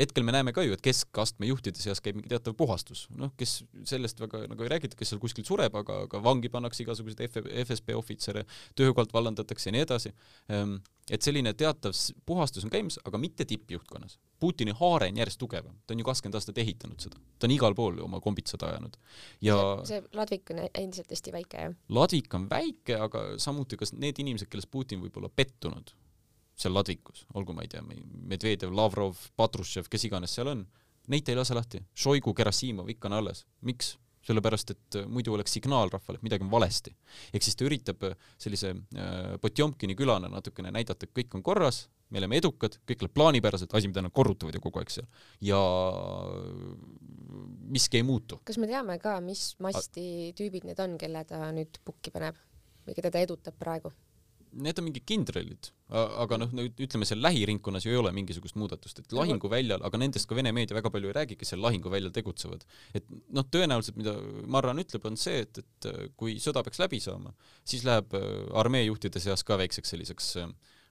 hetkel me näeme ka ju, et keskastme juhtide seas käib mingi teatav puhastus, noh, kes sellest väga nagu ei räägita, kes seal kuskil sureb, aga, aga vangi pannakse igasuguseid FSB ohvitsere, ohvitsere, töökohalt vallandatakse ja nii edasi. Ehm, et selline teatav puhastus on käimas, aga mitte tippjuhtkonnas. Putini haare on järjest tugevam, ta on ju kakskümmend aastat ehitanud seda, ta on igal pool oma kombitsad ajanud ja see, see ladvik on endiselt hästi väike, jah? ladvik on väike, aga samuti kas need inimesed, kellest Putin võib olla pettunud seal ladvikus, olgu, ma ei tea, Medvedjev, Lavrov, Patrušev, kes iganes seal on, neid ei lase lahti. Šoigu, Gerasimov ikka on alles. miks? Sellepärast et äh, muidu oleks signaal rahvale, et midagi on valesti. ehk siis ta üritab äh, sellise äh, Potjomkini külana natukene näidata, et kõik on korras, me oleme edukad, kõik läheb plaanipäraselt, asi, mida nad korrutavad ju kogu aeg seal. ja miski ei muutu. kas me teame ka, mis masti tüübid need on, kelle ta nüüd pukki paneb või keda ta edutab praegu? Need on mingid kindralid, aga noh, ütleme seal lähiringkonnas ju ei ole mingisugust muudatust, et lahinguväljal, aga nendest ka Vene meedia väga palju ei räägi, kes seal lahinguväljal tegutsevad. et noh, tõenäoliselt mida Marran ütleb, on see, et, et kui sõda peaks läbi saama, siis läheb äh, armee juhtide seas ka väikseks selliseks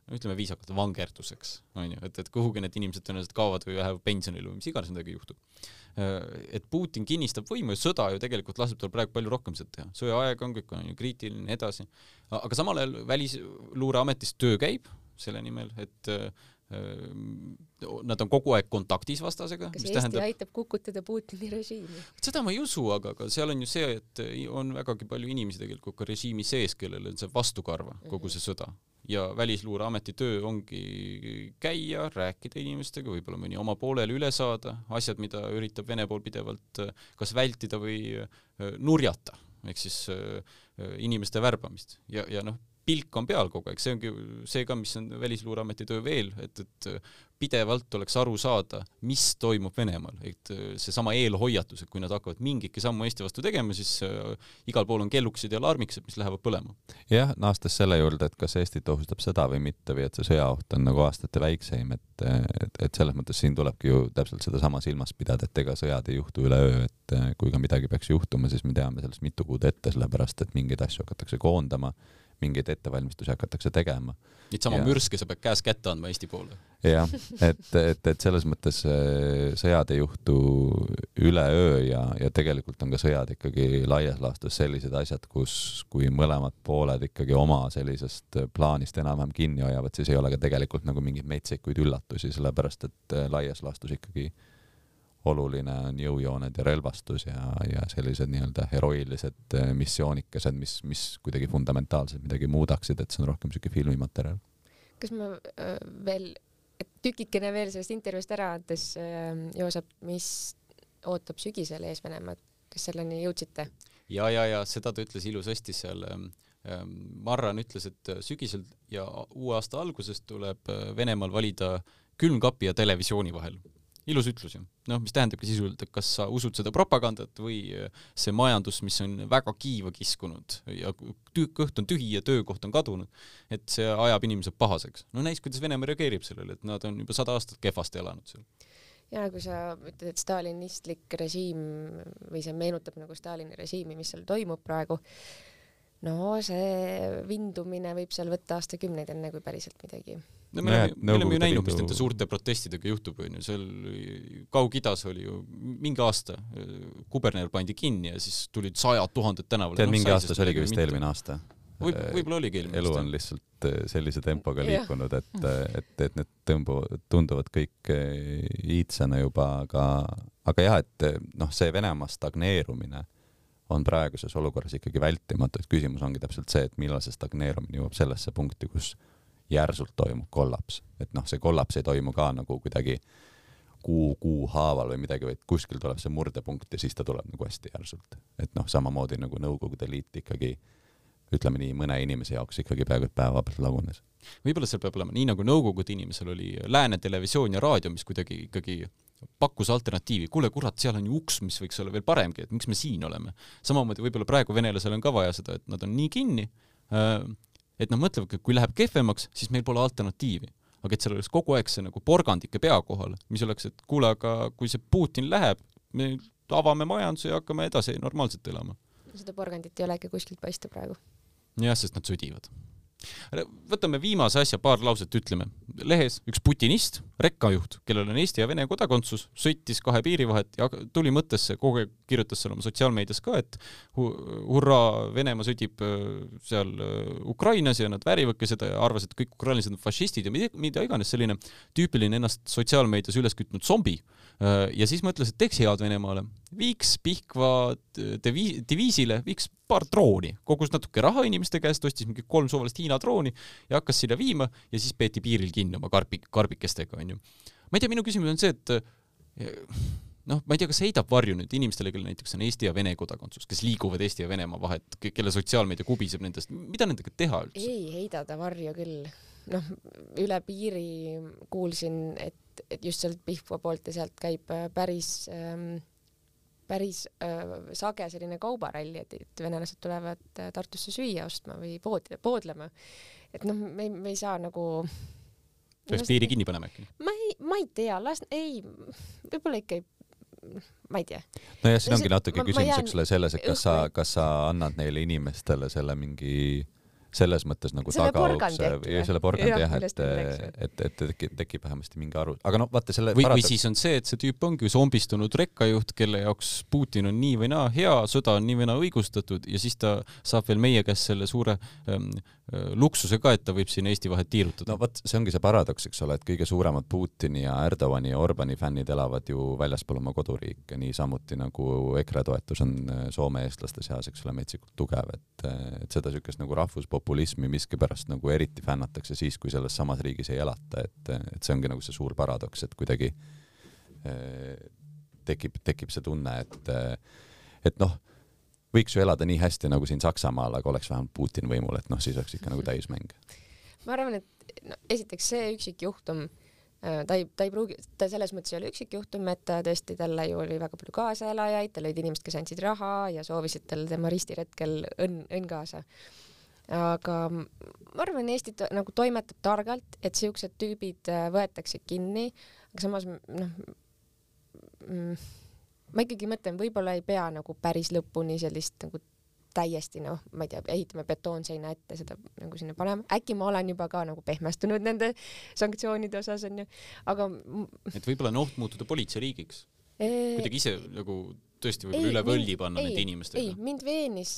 no ütleme viisakalt vangerduseks, onju, et, et kuhugi need inimesed tõenäoliselt kaovad või lähevad pensionile või mis iganes nendega juhtub. Äh, et Putin kinnistab võimu ja sõda ju tegelikult laseb tal praegu palju rohkem seda teha, sõjaaeg on, kõik on ju kriitiline ja nii edasi. aga samal ajal Välisluureametis töö käib selle nimel, et äh, nad on kogu aeg kontaktis vastasega. kas Eesti tähendab... aitab kukutada Putini režiimi? seda ma ei usu, aga, aga seal on ju see, et on vägagi palju inimesi tegelikult ka režiimi sees, kellel on see vastukarva, kogu see sõda ja Välisluureameti töö ongi käia, rääkida inimestega, võib-olla mõni oma poolele üle saada, asjad, mida üritab Vene pool pidevalt äh, kas vältida või äh, nurjata, ehk siis äh, inimeste värbamist. Ja, ja noh, pilk on peal kogu aeg, see ongi see ka, mis on Välisluureameti töö veel, et, et pidevalt oleks aru saada, mis toimub Venemaal, et seesama eelhoiatus, et kui nad hakkavad mingitki sammu Eesti vastu tegema, siis äh, igal pool on kellukesed ja alarmikesed, mis lähevad põlema. jah, naastes selle juurde, et kas Eestit ohustab sõda või mitte või et see sõjaoht on nagu aastate väikseim, et, et, et selles mõttes siin tulebki ju täpselt sedasama silmas pidada, et ega sõjad ei juhtu üleöö, et kui ka midagi peaks juhtuma, siis me teame sellest mitu kuud ette, sellepärast et mingeid asju hakatakse koondama mingeid ettevalmistusi hakatakse tegema. Neid sama ja... mürske sa pead käest kätte andma Eesti poole. jah, et, et, et selles mõttes äh, sõjad ei juhtu üleöö ja, ja tegelikult on ka sõjad ikkagi laias laastus sellised asjad, kus, kui mõlemad pooled ikkagi oma sellisest plaanist enam-vähem kinni hoiavad, siis ei ole ka tegelikult nagu mingeid metsikuid üllatusi, sellepärast et äh, laias laastus ikkagi äh, oluline on jõujooned ja relvastus ja, ja sellised nii-öelda heroilised äh, missioonikesed, mis, mis kuidagi fundamentaalselt midagi muudaksid, et see on rohkem niisugune filmimaterjal. kas ma äh, veel, tükikene veel sellest intervjuust ära andes äh,, Joosep, mis ootab sügisel ees Venemaad, kas selleni jõudsite? ja, ja, ja seda ta ütles ilusasti seal ähm, ähm Marran ütles, et äh, sügisel ja uue aasta alguses tuleb Venemaal valida külmkapi ja televisiooni vahel ilus ütlus ju. noh, mis tähendabki sisuliselt, et kas sa usud seda propagandat või see majandus, mis on väga kiiva kiskunud ja kõht on tühi ja töökoht on kadunud, et see ajab inimesed pahaseks. no näis, kuidas Venemaa reageerib sellele, et nad on juba sada aastat kehvasti elanud seal ja kui sa ütled, et stalinistlik režiim või see meenutab nagu Stalini režiimi, mis seal toimub praegu, no see vindumine võib seal võtta aastakümneid, enne kui päriselt midagi. No me oleme, me oleme ju näinud, mis nende suurte protestidega juhtub, onju, seal Kaug-Idas oli ju mingi aasta, kuberner pandi kinni ja siis tulid sajad tuhanded tänavale. tead no,, mingi aasta, see oligi vist eelmine aasta. Võib, võib-olla oligi eelmine elu on lihtsalt äh, sellise tempoga liikunud, et, äh, et, et need tõmbuvad, tunduvad kõik äh, iidsena juba, aga, aga jah, et noh, see Venemaa stagneerumine on praeguses olukorras ikkagi vältimatu, et küsimus ongi täpselt see, et millal see stagneerumine jõuab sellesse punkti, kus järsult toimub kollaps, et noh, see kollaps ei toimu ka nagu kuidagi kuu, kuu haaval või midagi, vaid kuskil tuleb see murdepunkt ja siis ta tuleb nagu hästi järsult. et noh, samamoodi nagu Nõukogude Liit ikkagi ütleme nii, mõne inimese jaoks ikkagi peaaegu et päevapealt lagunes. võib-olla seal peab olema nii, nagu Nõukogude inimesel oli Lääne televisioon ja raadio, mis kuidagi ikkagi pakkus alternatiivi, kuule kurat, seal on ju uks, mis võiks olla veel paremgi, et miks me siin oleme. samamoodi võib-olla praegu venelasel on ka vaja seda, et nad on nii kinni, äh, et nad mõtlevadki, et kui läheb kehvemaks, siis meil pole alternatiivi. aga et seal oleks kogu aeg see nagu porgandike pea kohal, mis oleks, et kuule, aga kui see Putin läheb, me avame majanduse ja hakkame edasi normaalselt elama. seda porgandit ei ole ikka kuskilt paista praegu jah, sest nad sõdivad. Võtame viimase asja, paar lauset ütleme. lehes üks putinist, rekkajuht, kellel on Eesti ja Vene kodakondsus, sõitis kahe piiri vahet ja tuli mõttesse, kogu aeg kirjutas seal oma sotsiaalmeedias ka, et hu hurraa, Venemaa sõdib äh, seal äh, Ukrainas ja nad väärivadki seda ja arvas, et kõik ukrainlased on fašistid ja mida, mida iganes, selline tüüpiline ennast sotsiaalmeedias üles kütnud zombi. Äh, ja siis mõtles, et teeks head Venemaale, viiks Pihkva diviisile, viiks paar drooni, kogus natuke raha inimeste käest, ostis mingi kolm suvalist Hiina drooni ja hakkas sinna viima ja siis peeti piiril kinni oma karbi, karbikestega, onju. ma ei tea, minu küsimus on see, et eh, noh, ma ei tea, kas heidab varju nüüd inimestele, kellel näiteks on Eesti ja Vene kodakondsus, kes liiguvad Eesti ja Venemaa vahet, kelle sotsiaalmeedia kubiseb nendest, mida nendega teha üldse? ei heida ta varju küll. noh, üle piiri kuulsin, et, et just sealt Pihkva poolt ja sealt käib äh, päris ähm, päris äh, sage selline kaubaralli, et, et venelased tulevad äh, Tartusse süüa ostma või poodi, poodlema. et noh, me ei, me ei saa nagu peaks piiri kinni panema äkki? ma ei, ma ei tea, las, ei, võib-olla ikka ei ma ei tea. nojah, siin ongi natuke küsimus, eks ole, selles, et kas sa, kas sa annad neile inimestele selle mingi äh, selles mõttes nagu tagaukse ja selle porgandi jah, et, et, et, et tekib vähemasti mingi aru, aga noh, vaata selle või, või siis on see, et see tüüp ongi zombistunud rekkajuht, kelle jaoks Putin on nii või naa hea, sõda on nii või naa õigustatud ja siis ta saab veel meie käest selle suure ähm, luksuse ka, et ta võib siin Eesti vahet tiirutada. no vot, see ongi see paradoks, eks ole, et kõige suuremad Putini ja Erdogani ja Orbani fännid elavad ju väljaspool oma koduriike, niisamuti nagu EKRE toetus on Soome eestlaste seas, eks ole, metsikult tugev, et, et seda niisugust nagu rahvuspopulismi miskipärast nagu eriti fännatakse siis, kui selles samas riigis ei elata, et, et see ongi nagu see suur paradoks, et kuidagi tekib, tekib see tunne, et, et noh võiks ju elada nii hästi nagu siin Saksamaal, aga oleks vähemalt Putin võimul, et noh, siis oleks ikka nagu täismäng. ma arvan, et no esiteks see üksikjuhtum, äh, ta ei, ta ei pruugi, ta selles mõttes ei ole üksikjuhtum, et ta tõesti, talle ju oli väga palju kaasaelajaid, tal olid inimesed, kes andsid raha ja soovisid talle tema ristiretkel õnn, õnn kaasa. aga ma arvan, Eesti to, nagu toimetab targalt, et siuksed tüübid äh, võetakse kinni, aga samas noh mm, ma ikkagi mõtlen, võib-olla ei pea nagu päris lõpuni sellist nagu täiesti noh, ma ei tea, ehitame betoonseina ette, seda nagu sinna panema, äkki ma olen juba ka nagu pehmestunud nende sanktsioonide osas onju, aga. et võib-olla on oht muutuda politseiriigiks eee...? kuidagi ise nagu tõesti võib-olla üle võlli panna nende inimestega? ei, mind veenis,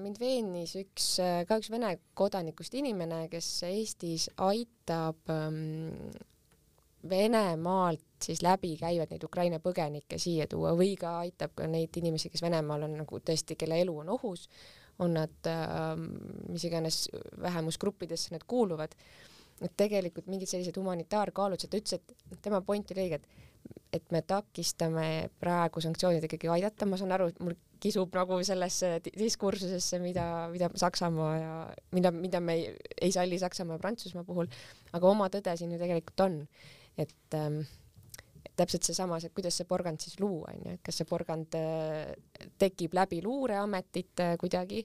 mind veenis üks, ka üks Vene kodanikust inimene, kes Eestis aitab ähm, Venemaalt siis läbi käivad neid Ukraina põgenikke siia tuua või ka aitab ka neid inimesi, kes Venemaal on nagu tõesti, kelle elu on ohus, on nad äh, mis iganes vähemusgruppidesse nad kuuluvad. et tegelikult mingid sellised humanitaarkaalutlused, ta ütles, et tema point oli õige, et et me takistame praegu sanktsioonidega ikkagi aidata, ma saan aru, et mul kisub nagu sellesse diskursusesse, mida, mida Saksamaa ja mida, mida me ei, ei salli Saksamaa ja Prantsusmaa puhul, aga oma tõde siin ju tegelikult on et ähm, täpselt seesama, see, kuidas see porgand siis luua, onju, et kas see porgand äh, tekib läbi luureametite kuidagi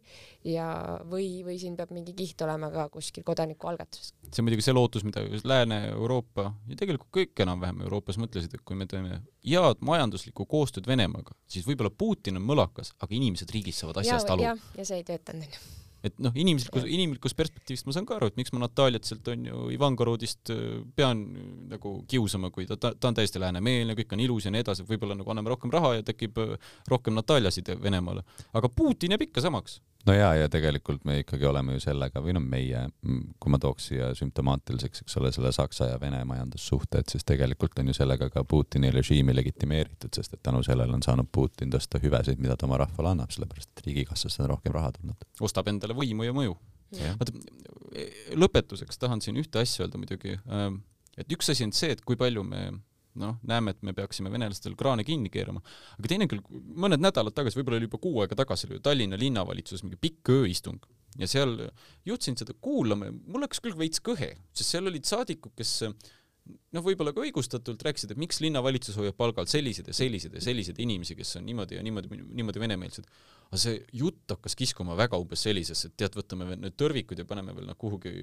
ja, või, või siin peab mingi kiht olema ka kuskil kodanikualgatuses. see on muidugi see lootus, mida Lääne-Euroopa ja tegelikult kõik enam-vähem Euroopas mõtlesid, et kui me teeme head majanduslikku koostööd Venemaaga, siis võib-olla Putin on mõlakas, aga inimesed riigis saavad asjast aru. jah, ja see ei töötanud, onju et noh, inimeslikus, inimlikust perspektiivist ma saan ka aru, et miks ma Nataliat sealt on ju Ivangorodist äh, pean nagu kiusama, kui ta, ta, ta on täiesti läänemeelne, kõik on ilus ja nii edasi, võib-olla nagu anname rohkem raha ja tekib äh, rohkem Nataljasid Venemaale. aga Putin jääb ikka samaks no ja, ja tegelikult me ikkagi oleme ju sellega või noh, meie, kui ma tooks siia sümptomaatiliseks, eks ole, selle Saksa ja Vene majandussuhted, siis tegelikult on ju sellega ka Putini režiimi legitimeeritud, sest et tänu sellele on saanud Putin tõsta hüvesid, mida ta oma rahvale annab, sellepärast et riigikassasse on rohkem raha tulnud. ostab endale võimu ja mõju. vaata, lõpetuseks tahan siin ühte asja öelda muidugi, ähm, et üks asi on see, et kui palju me noh, näeme, et me peaksime venelastel kraane kinni keerama. aga teine küll, mõned nädalad tagasi, võib-olla oli juba kuu aega tagasi, oli Tallinna linnavalitsuses mingi pikk ööistung ja seal jõudsin seda kuulama ja mul läks küll veits kõhe, sest seal olid saadikud, kes noh, võib-olla ka õigustatult rääkisid, et miks linnavalitsus hoiab palgal selliseid ja selliseid ja selliseid inimesi, kes on niimoodi ja niimoodi, niimoodi venemeelsed. aga see jutt hakkas kiskuma väga umbes sellisesse, et tead, võtame need tõrvikud ja paneme veel noh, kuhugi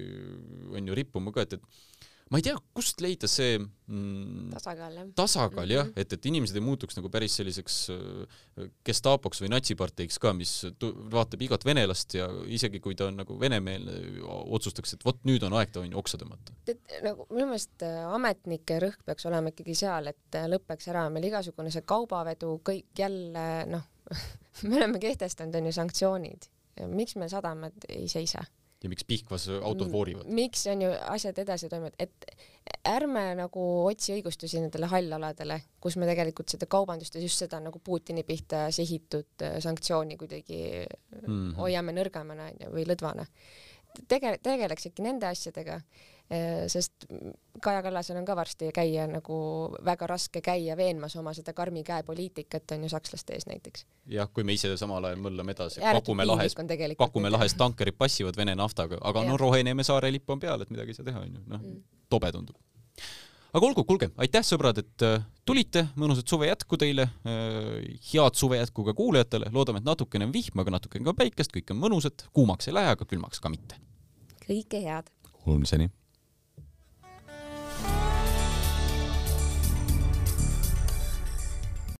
on ju rippuma ka, et, et ma ei tea, kust leida see mm, tasakaal, jah. tasakaal jah, mhm. et, et inimesed ei muutuks nagu päris selliseks äh, gestaapoks või natsiparteiks ka, mis vaatab igat venelast ja isegi kui ta on nagu venemeelne, otsustaks, et vot nüüd on aeg ta on ju oksa tõmmata. et nagu minu meelest äh, ametnike rõhk peaks olema ikkagi seal, et äh, lõpeks ära meil igasugune see kaubavedu, kõik jälle noh me oleme kehtestanud on ju sanktsioonid, miks meil sadamad ei seisa ja miks Pihkvas autod voorivad? miks on ju asjad edasi toimuvad, et ärme nagu otsi õigustusi nendele hallaladele, kus me tegelikult seda kaubandust ja just seda nagu Putini pihta sihitud äh, sanktsiooni kuidagi mm -hmm. hoiame nõrgemana onju või lõdvana. tege-, tegeleks ikka nende asjadega sest Kaja Kallasel on ka varsti käia nagu väga raske käia veenmas oma seda karmi käe poliitikat on ju sakslaste ees näiteks. jah, kui me ise samal ajal möllame edasi, pakume lahes, pakume lahes tankerid passivad Vene naftaga, aga ja. no Roheneeme saare lipp on peal, et midagi ei saa teha onju, noh mm. tobe tundub aga olgu, kuulge, aitäh sõbrad, et äh, tulite, mõnusat suve jätku teile, äh, head suve jätku ka kuulajatele, loodame, et natukene on vihma, aga natukene ka päikest, kõik on mõnusad, kuumaks ei lähe, aga külmaks ka mitte. kõike head. Kuulmiseni